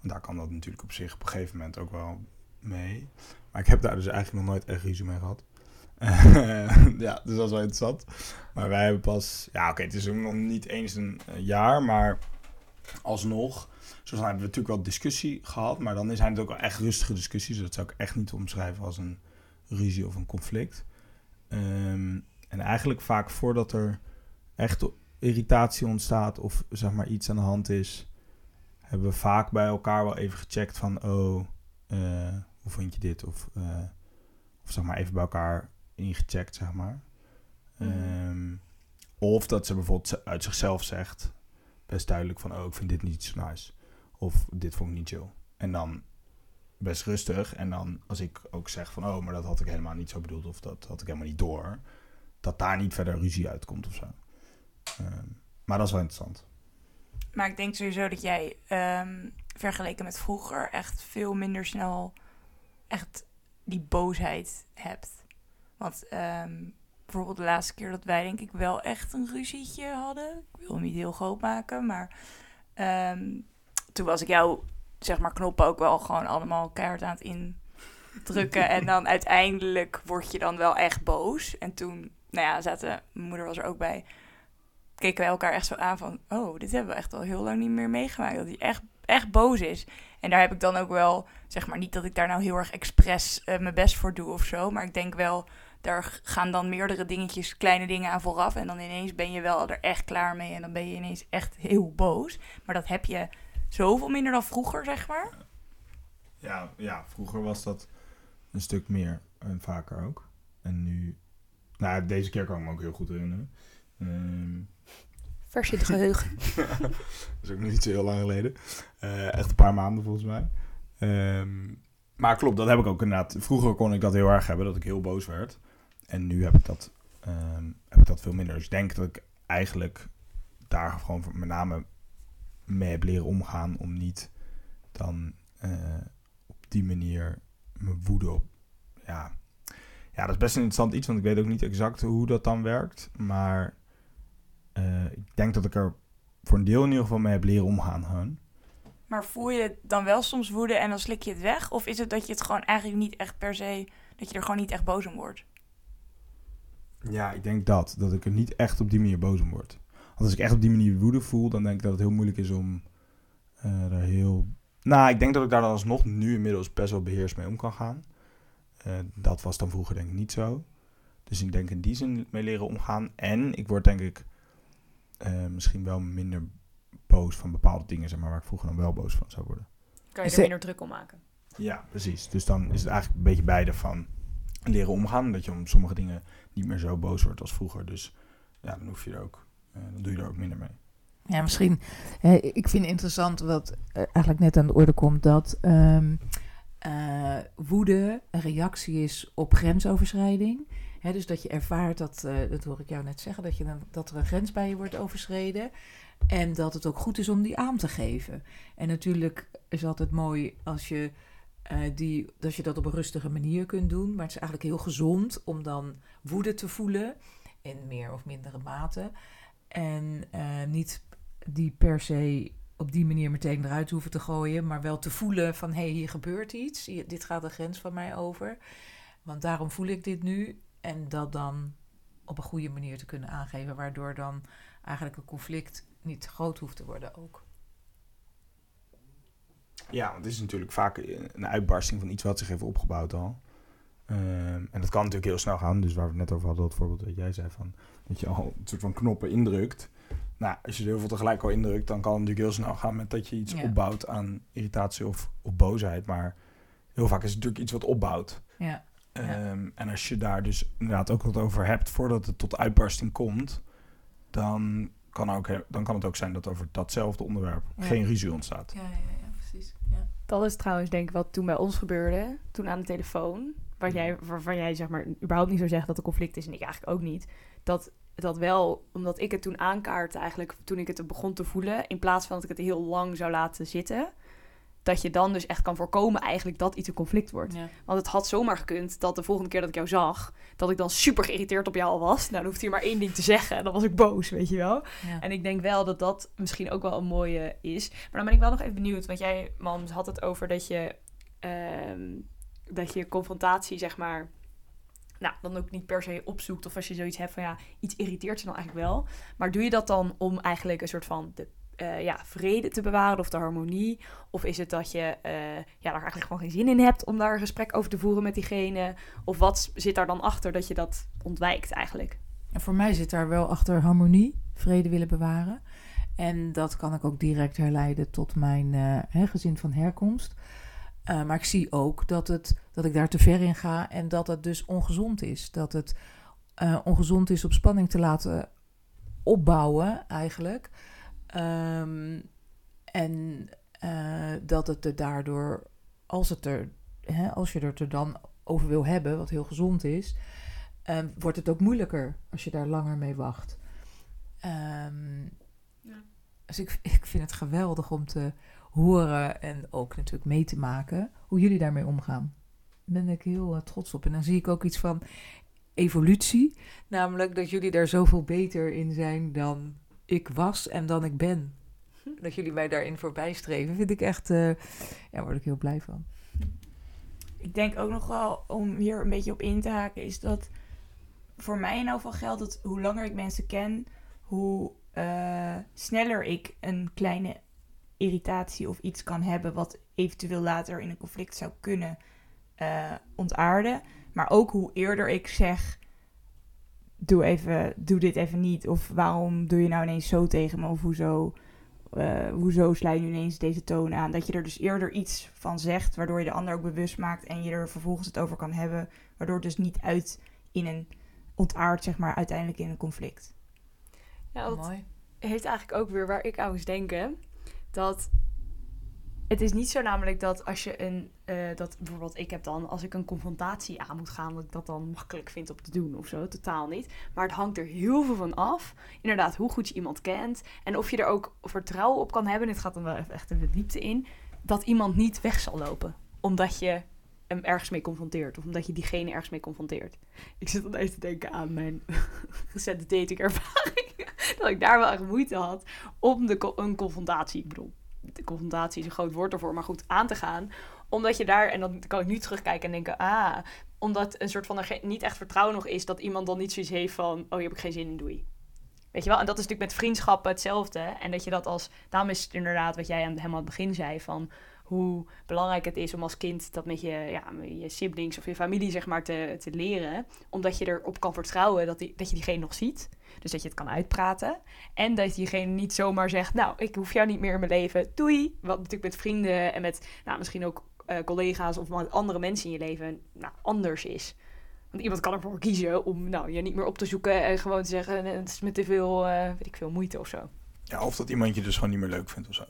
Daar kan dat natuurlijk op zich op een gegeven moment ook wel mee. Maar ik heb daar dus eigenlijk nog nooit echt ruzie mee gehad. ja, dus dat is wel interessant. Maar wij hebben pas... Ja, oké, het is nog niet eens een eh, jaar, maar alsnog... Zo hebben we natuurlijk wel discussie gehad, maar dan zijn het ook wel echt rustige discussies. Dat zou ik echt niet omschrijven als een ruzie of een conflict. Ehm, en eigenlijk vaak voordat er echt irritatie ontstaat of zeg maar iets aan de hand is, hebben we vaak bij elkaar wel even gecheckt van, oh, eh, hoe vond je dit? Of, eh, of zeg maar even bij elkaar ingecheckt, zeg maar. Mhm. Ehm, of dat ze bijvoorbeeld uit zichzelf zegt, best duidelijk van, oh, ik vind dit niet zo nice. Of dit vond ik niet chill. En dan best rustig. En dan als ik ook zeg van, oh, maar dat had ik helemaal niet zo bedoeld. Of dat had ik helemaal niet door. Dat daar niet verder ruzie uitkomt of zo. Ehm, maar dat is wel interessant. Maar ik denk sowieso dat jij ehm, vergeleken met vroeger echt veel minder snel echt die boosheid hebt. Want ehm, bijvoorbeeld de laatste keer dat wij denk ik wel echt een ruzietje hadden. Ik wil hem niet heel groot maken, maar toen was ik jou zeg maar knoppen ook wel gewoon allemaal keihard aan het indrukken. en dan uiteindelijk word je dan wel echt boos. En toen, nou ja, zaten, mijn moeder was er ook bij keken wij elkaar echt zo aan van... oh, dit hebben we echt al heel lang niet meer meegemaakt. Dat hij echt, echt boos is. En daar heb ik dan ook wel... zeg maar niet dat ik daar nou heel erg expres eh, mijn best voor doe of zo... maar ik denk wel, daar gaan dan meerdere dingetjes, kleine dingen aan vooraf... en dan ineens ben je wel er echt klaar mee... en dan ben je ineens echt heel boos. Maar dat heb je zoveel minder dan vroeger, zeg maar. Ja, ja, vroeger was dat een stuk meer en vaker ook. En nu... Nou, deze keer kan ik me ook heel goed herinneren. Ehm, Vers in het geheugen. dat is ook nog niet zo heel lang geleden. Eh, echt een paar maanden volgens mij. Ehm, maar klopt, dat heb ik ook inderdaad. Vroeger kon ik dat heel erg hebben, dat ik heel boos werd. En nu heb ik dat, ehm, heb ik dat veel minder. Dus ik denk dat ik eigenlijk daar gewoon met name mee heb leren omgaan. Om niet dan eh, op die manier mijn woede op... Ja. ja, dat is best een interessant iets, want ik weet ook niet exact hoe dat dan werkt. Maar eh, ik denk dat ik er voor een deel in ieder geval mee heb leren omgaan. Gewoon. Maar voel je dan wel soms woede en dan slik je het weg? Of is het dat je het gewoon eigenlijk niet echt per se... dat je er gewoon niet echt boos om wordt? Ja, ik denk dat. Dat ik er niet echt op die manier boos om word. Want als ik echt op die manier woede voel, dan denk ik dat het heel moeilijk is om eh er heel... Nou, ik denk dat ik daar dan alsnog nu inmiddels best wel beheerst mee om kan gaan. Eh, dat was dan vroeger denk ik niet zo. Dus ik denk in die zin mee leren omgaan. En ik word denk ik eh, misschien wel minder boos van bepaalde dingen, zeg maar, waar ik vroeger dan wel boos van zou worden. Kan je er minder druk om maken. Ja, precies. Dus dan is het eigenlijk een beetje beide van leren omgaan. Dat je om sommige dingen niet meer zo boos wordt als vroeger. Dus ja, dan hoef je er ook, dan doe je er ook minder mee. Ja, misschien. eh, ik vind interessant wat eh, eigenlijk net aan de orde komt: dat ehm, eh, woede een reactie is op grensoverschrijding. Dus dat je ervaart dat, eh, dat hoor ik jou net zeggen, dat, je dan, dat er een grens bij je wordt overschreden. En dat het ook goed is om die aan te geven. En natuurlijk is altijd mooi als je, eh, die, dat je dat op een rustige manier kunt doen. Maar het is eigenlijk heel gezond om dan woede te voelen. In meer of mindere mate. En eh, niet die per se op die manier meteen eruit hoeven te gooien. Maar wel te voelen van hé, hey, hier gebeurt iets. Dit gaat een grens van mij over. Want daarom voel ik dit nu. En dat dan op een goede manier te kunnen aangeven. Waardoor dan eigenlijk een conflict niet groot hoeft te worden ook. Ja, want het is natuurlijk vaak een uitbarsting van iets wat zich heeft opgebouwd al. Ehm, en dat kan natuurlijk heel snel gaan. Dus waar we het net over hadden, dat voorbeeld dat jij zei van... dat je al een soort van knoppen indrukt. Nou, als je er heel veel tegelijk al indrukt... dan kan het natuurlijk heel snel gaan met dat je iets Ja. opbouwt aan irritatie of, of boosheid. Maar heel vaak is het natuurlijk iets wat opbouwt. Ja, Ja. Ehm, en als je daar dus inderdaad ook wat over hebt voordat het tot uitbarsting komt, dan kan, ook, dan kan het ook zijn dat over datzelfde onderwerp Ja. geen ruzie ontstaat. Ja, ja, ja, precies. Ja. Dat is trouwens denk ik wat toen bij ons gebeurde. Toen aan de telefoon. Waar jij, waarvan jij zeg maar überhaupt niet zou zeggen dat er conflict is. En ik eigenlijk ook niet. Dat dat wel, omdat ik het toen aankaartte eigenlijk. Toen ik het begon te voelen. In plaats van dat ik het heel lang zou laten zitten. Dat je dan dus echt kan voorkomen eigenlijk dat iets een conflict wordt. Ja. Want het had zomaar gekund dat de volgende keer dat ik jou zag... dat ik dan super geïrriteerd op jou al was. Nou, dan hoeft hij maar één ding te zeggen. En dan was ik boos, weet je wel. Ja. En ik denk wel dat dat misschien ook wel een mooie is. Maar dan ben ik wel nog even benieuwd. Want jij, Mams, had het over dat je... ehm, dat je confrontatie, zeg maar... Nou, dan ook niet per se opzoekt. Of als je zoiets hebt van ja, iets irriteert je dan eigenlijk wel. Maar doe je dat dan om eigenlijk een soort van de eh, ja, vrede te bewaren of de harmonie? Of is het dat je eh, ja, daar eigenlijk gewoon geen zin in hebt om daar een gesprek over te voeren met diegene? Of wat zit daar dan achter dat je dat ontwijkt eigenlijk? En voor mij zit daar wel achter harmonie, vrede willen bewaren. En dat kan ik ook direct herleiden tot mijn eh, gezin van herkomst. Eh, maar ik zie ook dat, het, dat ik daar te ver in ga en dat het dus ongezond is. Dat het eh, ongezond is op spanning te laten opbouwen eigenlijk. Ehm, en eh, dat het er daardoor, als, het er, hè, als je het er dan over wil hebben, wat heel gezond is, ehm, wordt het ook moeilijker als je daar langer mee wacht. Ehm, Ja. Dus ik, ik vind het geweldig om te horen en ook natuurlijk mee te maken hoe jullie daarmee omgaan. Daar ben ik heel eh, trots op. En dan zie ik ook iets van evolutie. Namelijk dat jullie daar zoveel beter in zijn dan ik was en dan ik ben. Dat jullie mij daarin voorbij streven, vind ik echt, eh ja, word ik heel blij van. Ik denk ook nog wel, om hier een beetje op in te haken, is dat voor mij in ieder geval geldt dat hoe langer ik mensen ken, hoe eh, sneller ik een kleine irritatie of iets kan hebben wat eventueel later in een conflict zou kunnen eh, ontaarden. Maar ook hoe eerder ik zeg, doe, even, doe dit even niet. Of waarom doe je nou ineens zo tegen me? Of hoezo, eh, hoezo sla je nu ineens deze toon aan? Dat je er dus eerder iets van zegt, waardoor je de ander ook bewust maakt en je er vervolgens het over kan hebben. Waardoor het dus niet uit in een ontaard, zeg maar, uiteindelijk in een conflict. Ja, dat Mooi. heeft eigenlijk ook weer waar ik aan moest denken. Dat het is niet zo namelijk dat als je een, eh, dat bijvoorbeeld ik heb dan, als ik een confrontatie aan moet gaan, dat ik dat dan makkelijk vind om te doen of zo. Totaal niet. Maar het hangt er heel veel van af. Inderdaad, hoe goed je iemand kent. En of je er ook vertrouwen op kan hebben. Dit gaat dan wel even echt de diepte in. Dat iemand niet weg zal lopen. Omdat je hem ergens mee confronteert. Of omdat je diegene ergens mee confronteert. Ik zit dan even te denken aan mijn recente datingervaring. dat ik daar wel echt moeite had om de, een confrontatie, ik bedoel, de confrontatie is een groot woord ervoor, maar goed, aan te gaan. Omdat je daar, en dan kan ik nu terugkijken en denken, ah, omdat een soort van er niet echt vertrouwen nog is, dat iemand dan niet zoiets heeft van, oh, hier heb ik geen zin in, doei. Weet je wel? En dat is natuurlijk met vriendschappen hetzelfde. En dat je dat als, daarom is het inderdaad wat jij aan, helemaal het begin zei, van hoe belangrijk het is om als kind dat met je, ja, je siblings of je familie zeg maar te, te leren. Omdat je erop kan vertrouwen dat, die, dat je diegene nog ziet. Dus dat je het kan uitpraten. En dat diegene niet zomaar zegt, nou, ik hoef jou niet meer in mijn leven, doei. Wat natuurlijk met vrienden en met nou, misschien ook eh, collega's of met andere mensen in je leven nou, anders is. Want iemand kan ervoor kiezen om nou, je niet meer op te zoeken en gewoon te zeggen, "Nee, het is met te veel, eh, weet ik veel, moeite of zo. Ja, of dat iemand je dus gewoon niet meer leuk vindt of zo.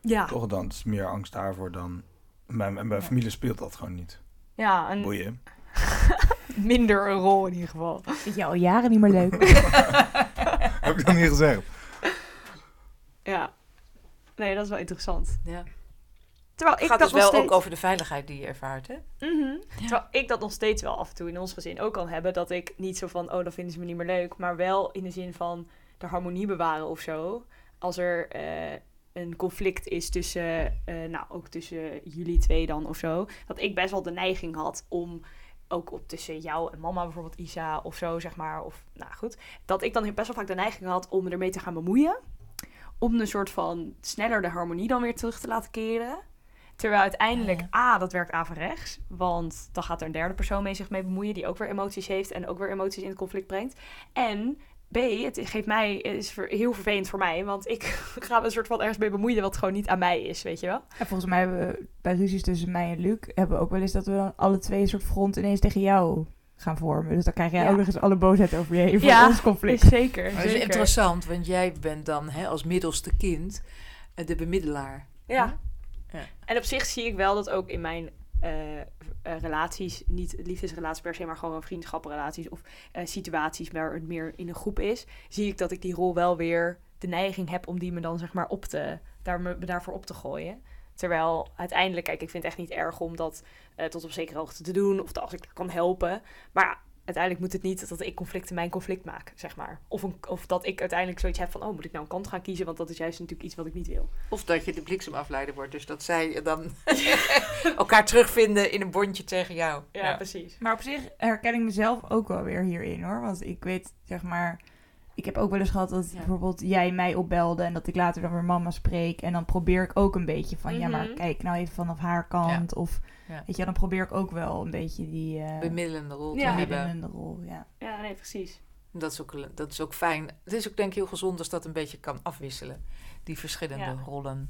Ja, Toch dan, het is meer angst daarvoor dan... Bij, bij familie speelt dat gewoon niet. ja en Boeien. minder een rol in ieder geval. Vind je al jaren niet meer leuk? Heb ik dat niet gezegd? Ja, nee, dat is wel interessant. Ja. Terwijl Het ik gaat dat dus nog wel steeds... ook over de veiligheid die je ervaart, hè? Mhm. Terwijl ik dat nog steeds wel af en toe in ons gezin ook kan hebben. Dat ik niet zo van, oh, dan vinden ze me niet meer leuk. Maar wel in de zin van de harmonie bewaren of zo. Als er eh, een conflict is tussen, eh, nou, ook tussen jullie twee dan of zo. Dat ik best wel de neiging had om ook op tussen jou en mama, bijvoorbeeld Isa of zo, zeg maar. Of, nou goed. Dat ik dan best wel vaak de neiging had om me ermee te gaan bemoeien. Om een soort van sneller de harmonie dan weer terug te laten keren. Terwijl uiteindelijk, A, dat werkt averechts. Want dan gaat er een derde persoon mee zich mee bemoeien... die ook weer emoties heeft en ook weer emoties in het conflict brengt. En B, het geeft mij, het is heel vervelend voor mij... want ik ga me een soort van ergens mee bemoeien... wat gewoon niet aan mij is, weet je wel? En volgens mij hebben we bij ruzies tussen mij en Luc... hebben we ook wel eens dat we dan alle twee een soort front ineens tegen jou gaan vormen. Dus dan krijg jij Ja. ook nog eens alle boosheid over je heen voor Ja, ons conflict. Zeker, Maar dat is zeker. interessant, want jij bent dan hè, als middelste kind eh, de bemiddelaar. Ja. Ja. En op zich zie ik wel dat ook in mijn eh, eh, relaties, niet liefdesrelaties per se, maar gewoon vriendschappenrelaties of eh, situaties waar het meer in een groep is, zie ik dat ik die rol wel weer de neiging heb om die me dan zeg maar op te, daar, me, daarvoor op te gooien. Terwijl uiteindelijk, kijk, ik vind het echt niet erg om dat eh, tot op zekere hoogte te doen of dat als ik kan helpen. Maar uiteindelijk moet het niet dat ik conflicten mijn conflict maak, zeg maar. Of, een, of dat ik uiteindelijk zoiets heb van, oh, moet ik nou een kant gaan kiezen, want dat is juist natuurlijk iets wat ik niet wil. Of dat je de bliksemafleider wordt. Dus dat zij dan elkaar terugvinden in een bondje tegen jou. Ja, precies. Maar op zich herken ik mezelf ook wel weer hierin hoor. Want ik weet, zeg maar, ik heb ook wel eens gehad dat Ja. bijvoorbeeld jij mij opbelde en dat ik later dan weer mama spreek. En dan probeer ik ook een beetje van, ja maar Mhm. kijk nou even vanaf haar kant. Of Ja. weet je, dan probeer ik ook wel een beetje die eh Bemiddelende rol te Ja. hebben. middelende rol. Ja. Ja, nee, precies. Dat is, ook, dat is ook fijn. Het is ook denk ik heel gezond als dat een beetje kan afwisselen. Die verschillende Ja. rollen.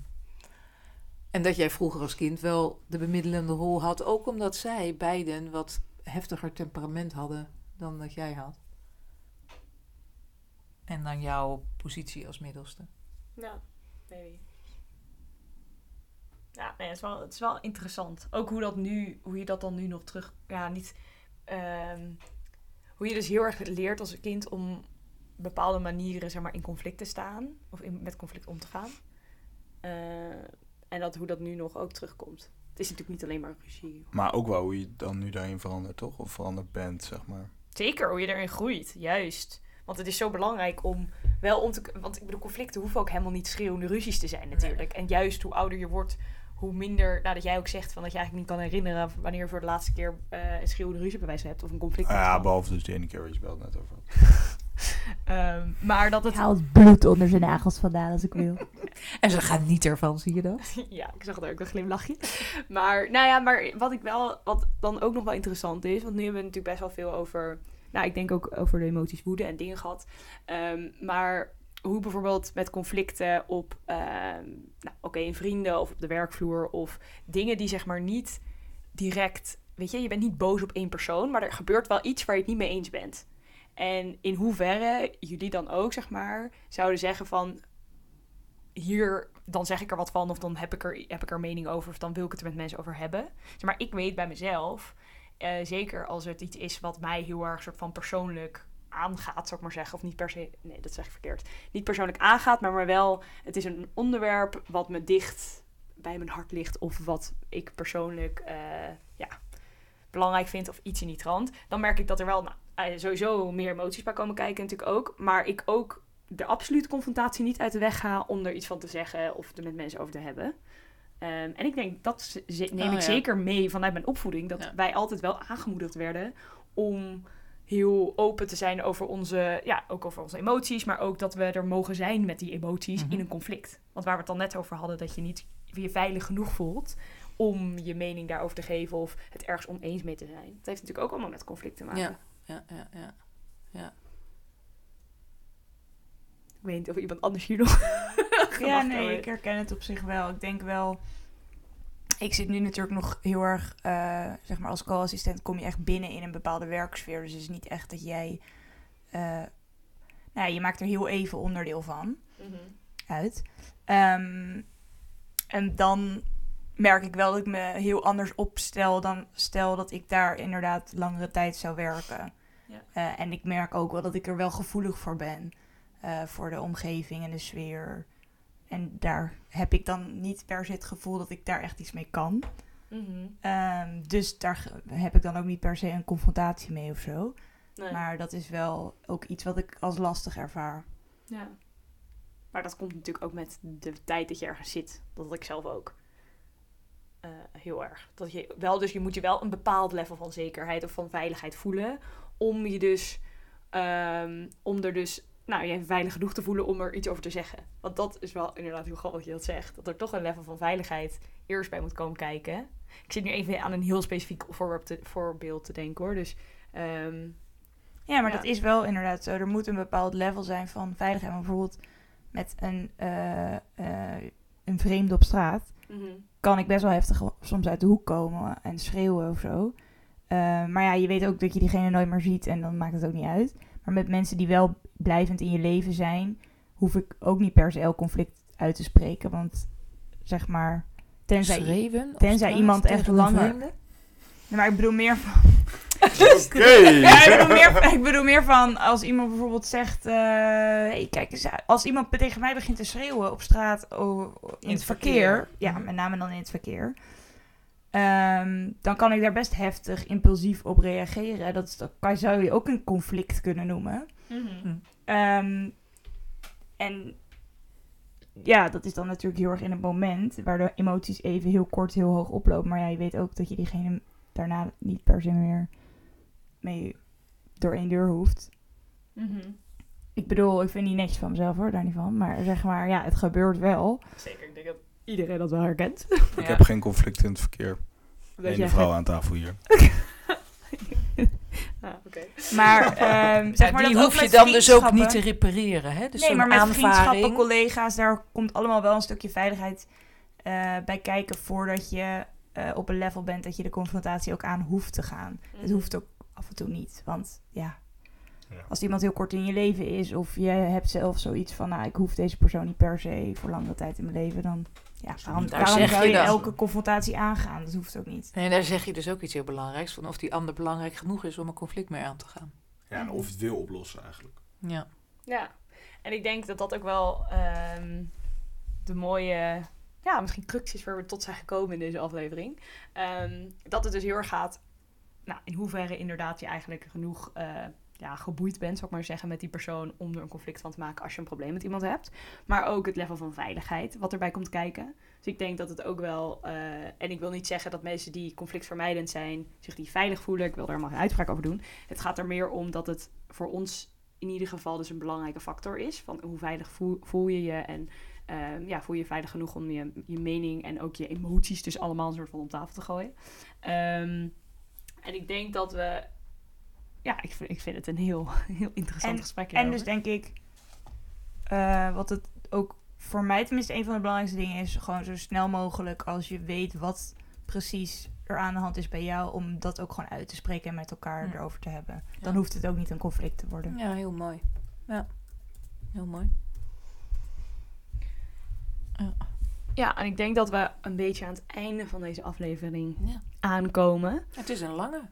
En dat jij vroeger als kind wel de bemiddelende rol had. Ook omdat zij beiden wat heftiger temperament hadden dan dat jij had. En dan jouw positie als middelste. Ja, maybe. Ja, nee, het, is wel, het is wel interessant. Ook hoe, dat nu, hoe je dat dan nu nog terug... Ja, niet... ehm, hoe je dus heel erg leert als kind om bepaalde manieren zeg maar, in conflict te staan. Of in, met conflict om te gaan. Eh, en dat, hoe dat nu nog ook terugkomt. Het is natuurlijk niet alleen maar ruzie. Maar ook wel hoe je dan nu daarin verandert, toch? Of veranderd bent, zeg maar. Zeker, hoe je erin groeit, juist. Want het is zo belangrijk om wel om te... Want ik bedoel, conflicten hoeven ook helemaal niet schreeuwende ruzies te zijn natuurlijk. En juist hoe ouder je wordt, hoe minder... Nou, dat jij ook zegt van dat je eigenlijk niet kan herinneren... wanneer je voor de laatste keer eh, een schreeuwende ruzie bij wijze hebt. Of een conflict Ah, ja, behalve dus de ene keer waar je het net over had. Ehm, maar dat het... Ik haal het bloed onder zijn nagels vandaan als ik wil. En ze gaan niet ervan, zie je dat? ja, ik zag er ook een glimlachje. Maar, nou ja, maar wat ik wel... Wat dan ook nog wel interessant is... Want nu hebben we natuurlijk best wel veel over... Nou, ik denk ook over de emoties woede en dingen gehad. Ehm, maar hoe bijvoorbeeld met conflicten op, ehm, nou, oké, in vrienden of op de werkvloer of dingen die zeg maar niet direct, weet je, je bent niet boos op één persoon, maar er gebeurt wel iets waar je het niet mee eens bent. En in hoeverre jullie dan ook, zeg maar, zouden zeggen van, hier, dan zeg ik er wat van of dan heb ik er, heb ik er mening over of dan wil ik het er met mensen over hebben. Zeg maar ik weet bij mezelf, eh, zeker als het iets is wat mij heel erg soort van persoonlijk aangaat, zou ik maar zeggen. Of niet per se, nee, dat zeg ik verkeerd. Niet persoonlijk aangaat, maar, maar wel, het is een onderwerp wat me dicht bij mijn hart ligt. Of wat ik persoonlijk, eh, ja, belangrijk vind of iets in die trant. Dan merk ik dat er wel nou, eh, sowieso meer emoties bij komen kijken natuurlijk ook. Maar ik ook de absolute confrontatie niet uit de weg ga om er iets van te zeggen of er met mensen over te hebben. Ehm, en ik denk, dat neem Oh, ik ja. zeker mee vanuit mijn opvoeding. Dat Ja. wij altijd wel aangemoedigd werden om heel open te zijn over onze, ja, ook over onze emoties. Maar ook dat we er mogen zijn met die emoties Mhm. in een conflict. Want waar we het dan net over hadden, dat je niet je veilig genoeg voelt om je mening daarover te geven of het ergens oneens mee te zijn. Dat heeft natuurlijk ook allemaal met conflict te maken. Ja. Ja, ja, ja. Ik weet niet of iemand anders hier nog Ja, nee, ik herken het op zich wel. Ik denk wel... Ik zit nu natuurlijk nog heel erg, eh, zeg maar als co-assistent kom je echt binnen in een bepaalde werksfeer. Dus het is niet echt dat jij... eh, nou ja, je maakt er heel even onderdeel van Mhm. uit. Ehm, en dan merk ik wel dat ik me heel anders opstel dan stel dat ik daar inderdaad langere tijd zou werken. Ja. Eh, en ik merk ook wel dat ik er wel gevoelig voor ben. voor de omgeving en de sfeer. En daar heb ik dan niet per se het gevoel dat ik daar echt iets mee kan. Mhm. Ehm, dus daar heb ik dan ook niet per se een confrontatie mee of zo. Nee. Maar dat is wel ook iets wat ik als lastig ervaar. Ja. Maar dat komt natuurlijk ook met de tijd dat je ergens zit. Dat had ik zelf ook. Eh, heel erg. Dat je wel, dus je moet je wel een bepaald level van zekerheid of van veiligheid voelen. Om je dus, ehm, om er dus, nou, je veilig genoeg te voelen om er iets over te zeggen. Want dat is wel inderdaad heel grappig dat je dat zegt. Dat er toch een level van veiligheid eerst bij moet komen kijken. Ik zit nu even aan een heel specifiek voorbeeld te, voorbeeld te denken hoor. Dus, ehm, Ja, maar Ja. dat is wel inderdaad zo. Er moet een bepaald level zijn van veiligheid. Maar bijvoorbeeld met een, eh, eh, een vreemde op straat kan ik best wel heftig soms uit de hoek komen en schreeuwen of zo. Eh, maar ja, je weet ook dat je diegene nooit meer ziet en dan maakt het ook niet uit. Maar met mensen die wel blijvend in je leven zijn, hoef ik ook niet per se elk conflict uit te spreken. Want zeg maar, tenzij, straat iemand echt langer-? Nee, maar ik bedoel meer van. Ja, ik, bedoel meer, ik bedoel meer van als iemand bijvoorbeeld zegt: eh, hey, kijk eens, als iemand tegen mij begint te schreeuwen op straat oh, in, het verkeer, verkeer. ja, Mhm. met name dan in het verkeer, ehm, dan kan ik daar best heftig, impulsief op reageren. Dat, kan, zou je ook een conflict kunnen noemen. Ehm, en ja, dat is dan natuurlijk heel erg in het moment, waar de emoties even heel kort heel hoog oplopen. Maar ja, je weet ook dat je diegene daarna niet per se meer mee door één deur hoeft. Mhm. Ik bedoel, ik vind niet netjes van mezelf hoor, daar niet van. Maar zeg maar, ja, het gebeurt wel. Zeker, ik denk dat iedereen dat wel herkent. Ik heb geen conflict in het verkeer. Dat Eén vrouw aan tafel hier. Ah, oké. Maar, ehm, zeg Ja, die dat hoef je dan dus ook niet te repareren. Hè? Dus nee, maar met aanvaring- vriendschappen, collega's, daar komt allemaal wel een stukje veiligheid eh, bij kijken voordat je eh, op een level bent dat je de confrontatie ook aan hoeft te gaan. Het hoeft ook af en toe niet, want ja, Ja. als iemand heel kort in je leven is of je hebt zelf zoiets van, nou, ik hoef deze persoon niet per se voor langere tijd in mijn leven, dan ja, waarom, Daar waarom zeg zou je elke confrontatie aangaan? Dat hoeft ook niet. En daar zeg je dus ook iets heel belangrijks. Van of die ander belangrijk genoeg is om een conflict mee aan te gaan. Ja, en of het wil oplossen eigenlijk. Ja. Ja, en ik denk dat dat ook wel ehm, de mooie, ja, misschien crux is waar we tot zijn gekomen in deze aflevering. Ehm, dat het dus heel erg gaat, nou, in hoeverre inderdaad je eigenlijk genoeg eh, ja, geboeid bent, zou ik maar zeggen, met die persoon om er een conflict van te maken als je een probleem met iemand hebt. Maar ook het level van veiligheid wat erbij komt kijken. Dus ik denk dat het ook wel, eh, en ik wil niet zeggen dat mensen die conflictvermijdend zijn, zich die veilig voelen. Ik wil daar maar geen uitspraak over doen. Het gaat er meer om dat het voor ons in ieder geval dus een belangrijke factor is. Van hoe veilig voel, voel je je en ehm, ja, voel je je veilig genoeg om je, je mening en ook je emoties dus allemaal een soort van op tafel te gooien. Ehm, en ik denk dat we, ja, ik vind, ik vind het een heel, heel interessant En- gesprek. En dus denk ik, eh, wat het ook voor mij tenminste een van de belangrijkste dingen is, gewoon zo snel mogelijk als je weet wat precies er aan de hand is bij jou, om dat ook gewoon uit te spreken en met elkaar erover te hebben. Dan Ja. hoeft het ook niet een conflict te worden. ja, heel mooi. Ja, heel mooi. Ja, en ik denk dat we een beetje aan het einde van deze aflevering Ja. aankomen. Het is een lange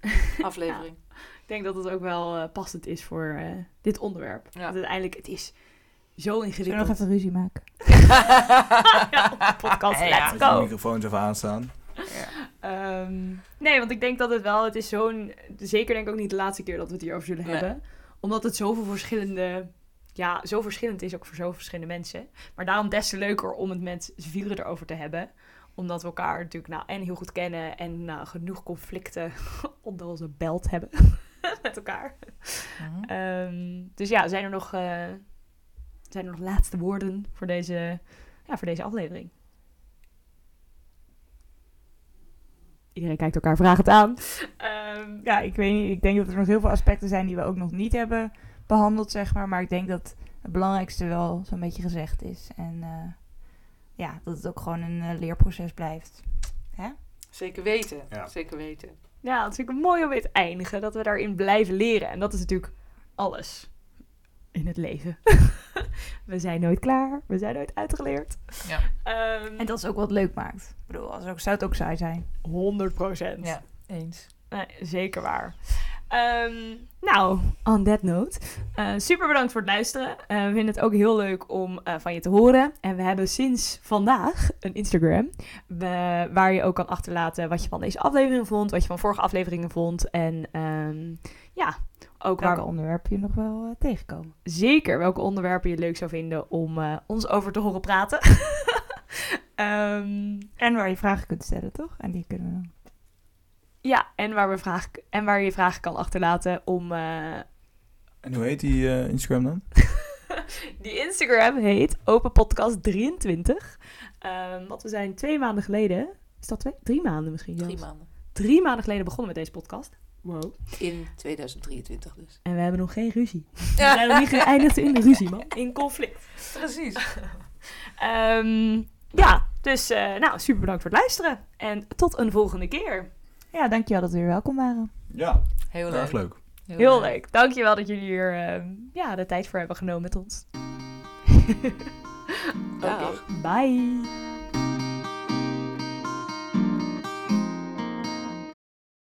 aflevering. Ik denk dat het ook wel eh, passend is voor eh, dit onderwerp. Ja. Want uiteindelijk, het is zo Zullen we ingewikkeld. nog even ruzie maken? ja, op de podcast. Ja, Let's ja. De microfoons even aanstaan. Ehm, nee, want ik denk dat het wel, het is zo'n, zeker denk ik ook niet de laatste keer dat we het hierover zullen Nee. hebben. Omdat het zoveel verschillende, ja, zo verschillend is ook voor zoveel verschillende mensen. Maar daarom des te leuker om het met z'n vieren erover te hebben. Omdat we elkaar natuurlijk nou en heel goed kennen en nou, genoeg conflicten onder onze belt hebben met elkaar. Mhm. Ehm, dus ja, zijn er nog, eh, zijn er nog laatste woorden voor deze, ja, voor deze aflevering? Iedereen kijkt elkaar vragend aan. Ehm, Ja, ik weet niet. Ik denk dat er nog heel veel aspecten zijn die we ook nog niet hebben behandeld, zeg maar. Maar ik denk dat het belangrijkste wel zo'n beetje gezegd is. En eh, ja, dat het ook gewoon een eh, leerproces blijft. Zeker weten. Ja. Zeker weten. ja, dat vind ik mooi om weer te eindigen. Dat we daarin blijven leren. En dat is natuurlijk alles in het leven. we zijn nooit klaar. We zijn nooit uitgeleerd. Ja. Ehm, En dat is ook wat leuk maakt. Ik bedoel, als ook, zou het ook saai zijn. 100 procent. Ja, eens. Nee, zeker waar. Ehm, nou, on that note. eh, super bedankt voor het luisteren. Eh, we vinden het ook heel leuk om eh, van je te horen. En we hebben sinds vandaag een Instagram. waar je ook kan achterlaten wat je van deze aflevering vond. Wat je van vorige afleveringen vond. En ehm, ja, ook waar Welke onderwerpen je nog wel tegenkomen. zeker welke onderwerpen je leuk zou vinden om ons over te horen praten. Ehm, En waar je vragen kunt stellen, toch? En die kunnen we dan. Ja, en waar, we vragen, en waar je vragen kan achterlaten om... eh, En hoe heet die eh, Instagram dan? Die Instagram heet openpodcast23. Ehm want we zijn twee maanden geleden... Is dat twee? Drie maanden misschien Drie zelfs. maanden. Drie maanden geleden begonnen met deze podcast. Wow. In 2023 dus. En we hebben nog geen ruzie. We zijn nog niet geëindigd in de ruzie, man. In conflict. Precies. Ehm, ja, dus eh, nou, super bedankt voor het luisteren. En tot een volgende keer. Ja, dankjewel dat we weer welkom waren. Ja, Heel erg leuk. leuk. Heel leuk. Dankjewel dat jullie hier ehm, ja, de tijd voor hebben genomen met ons. Dag. Bye.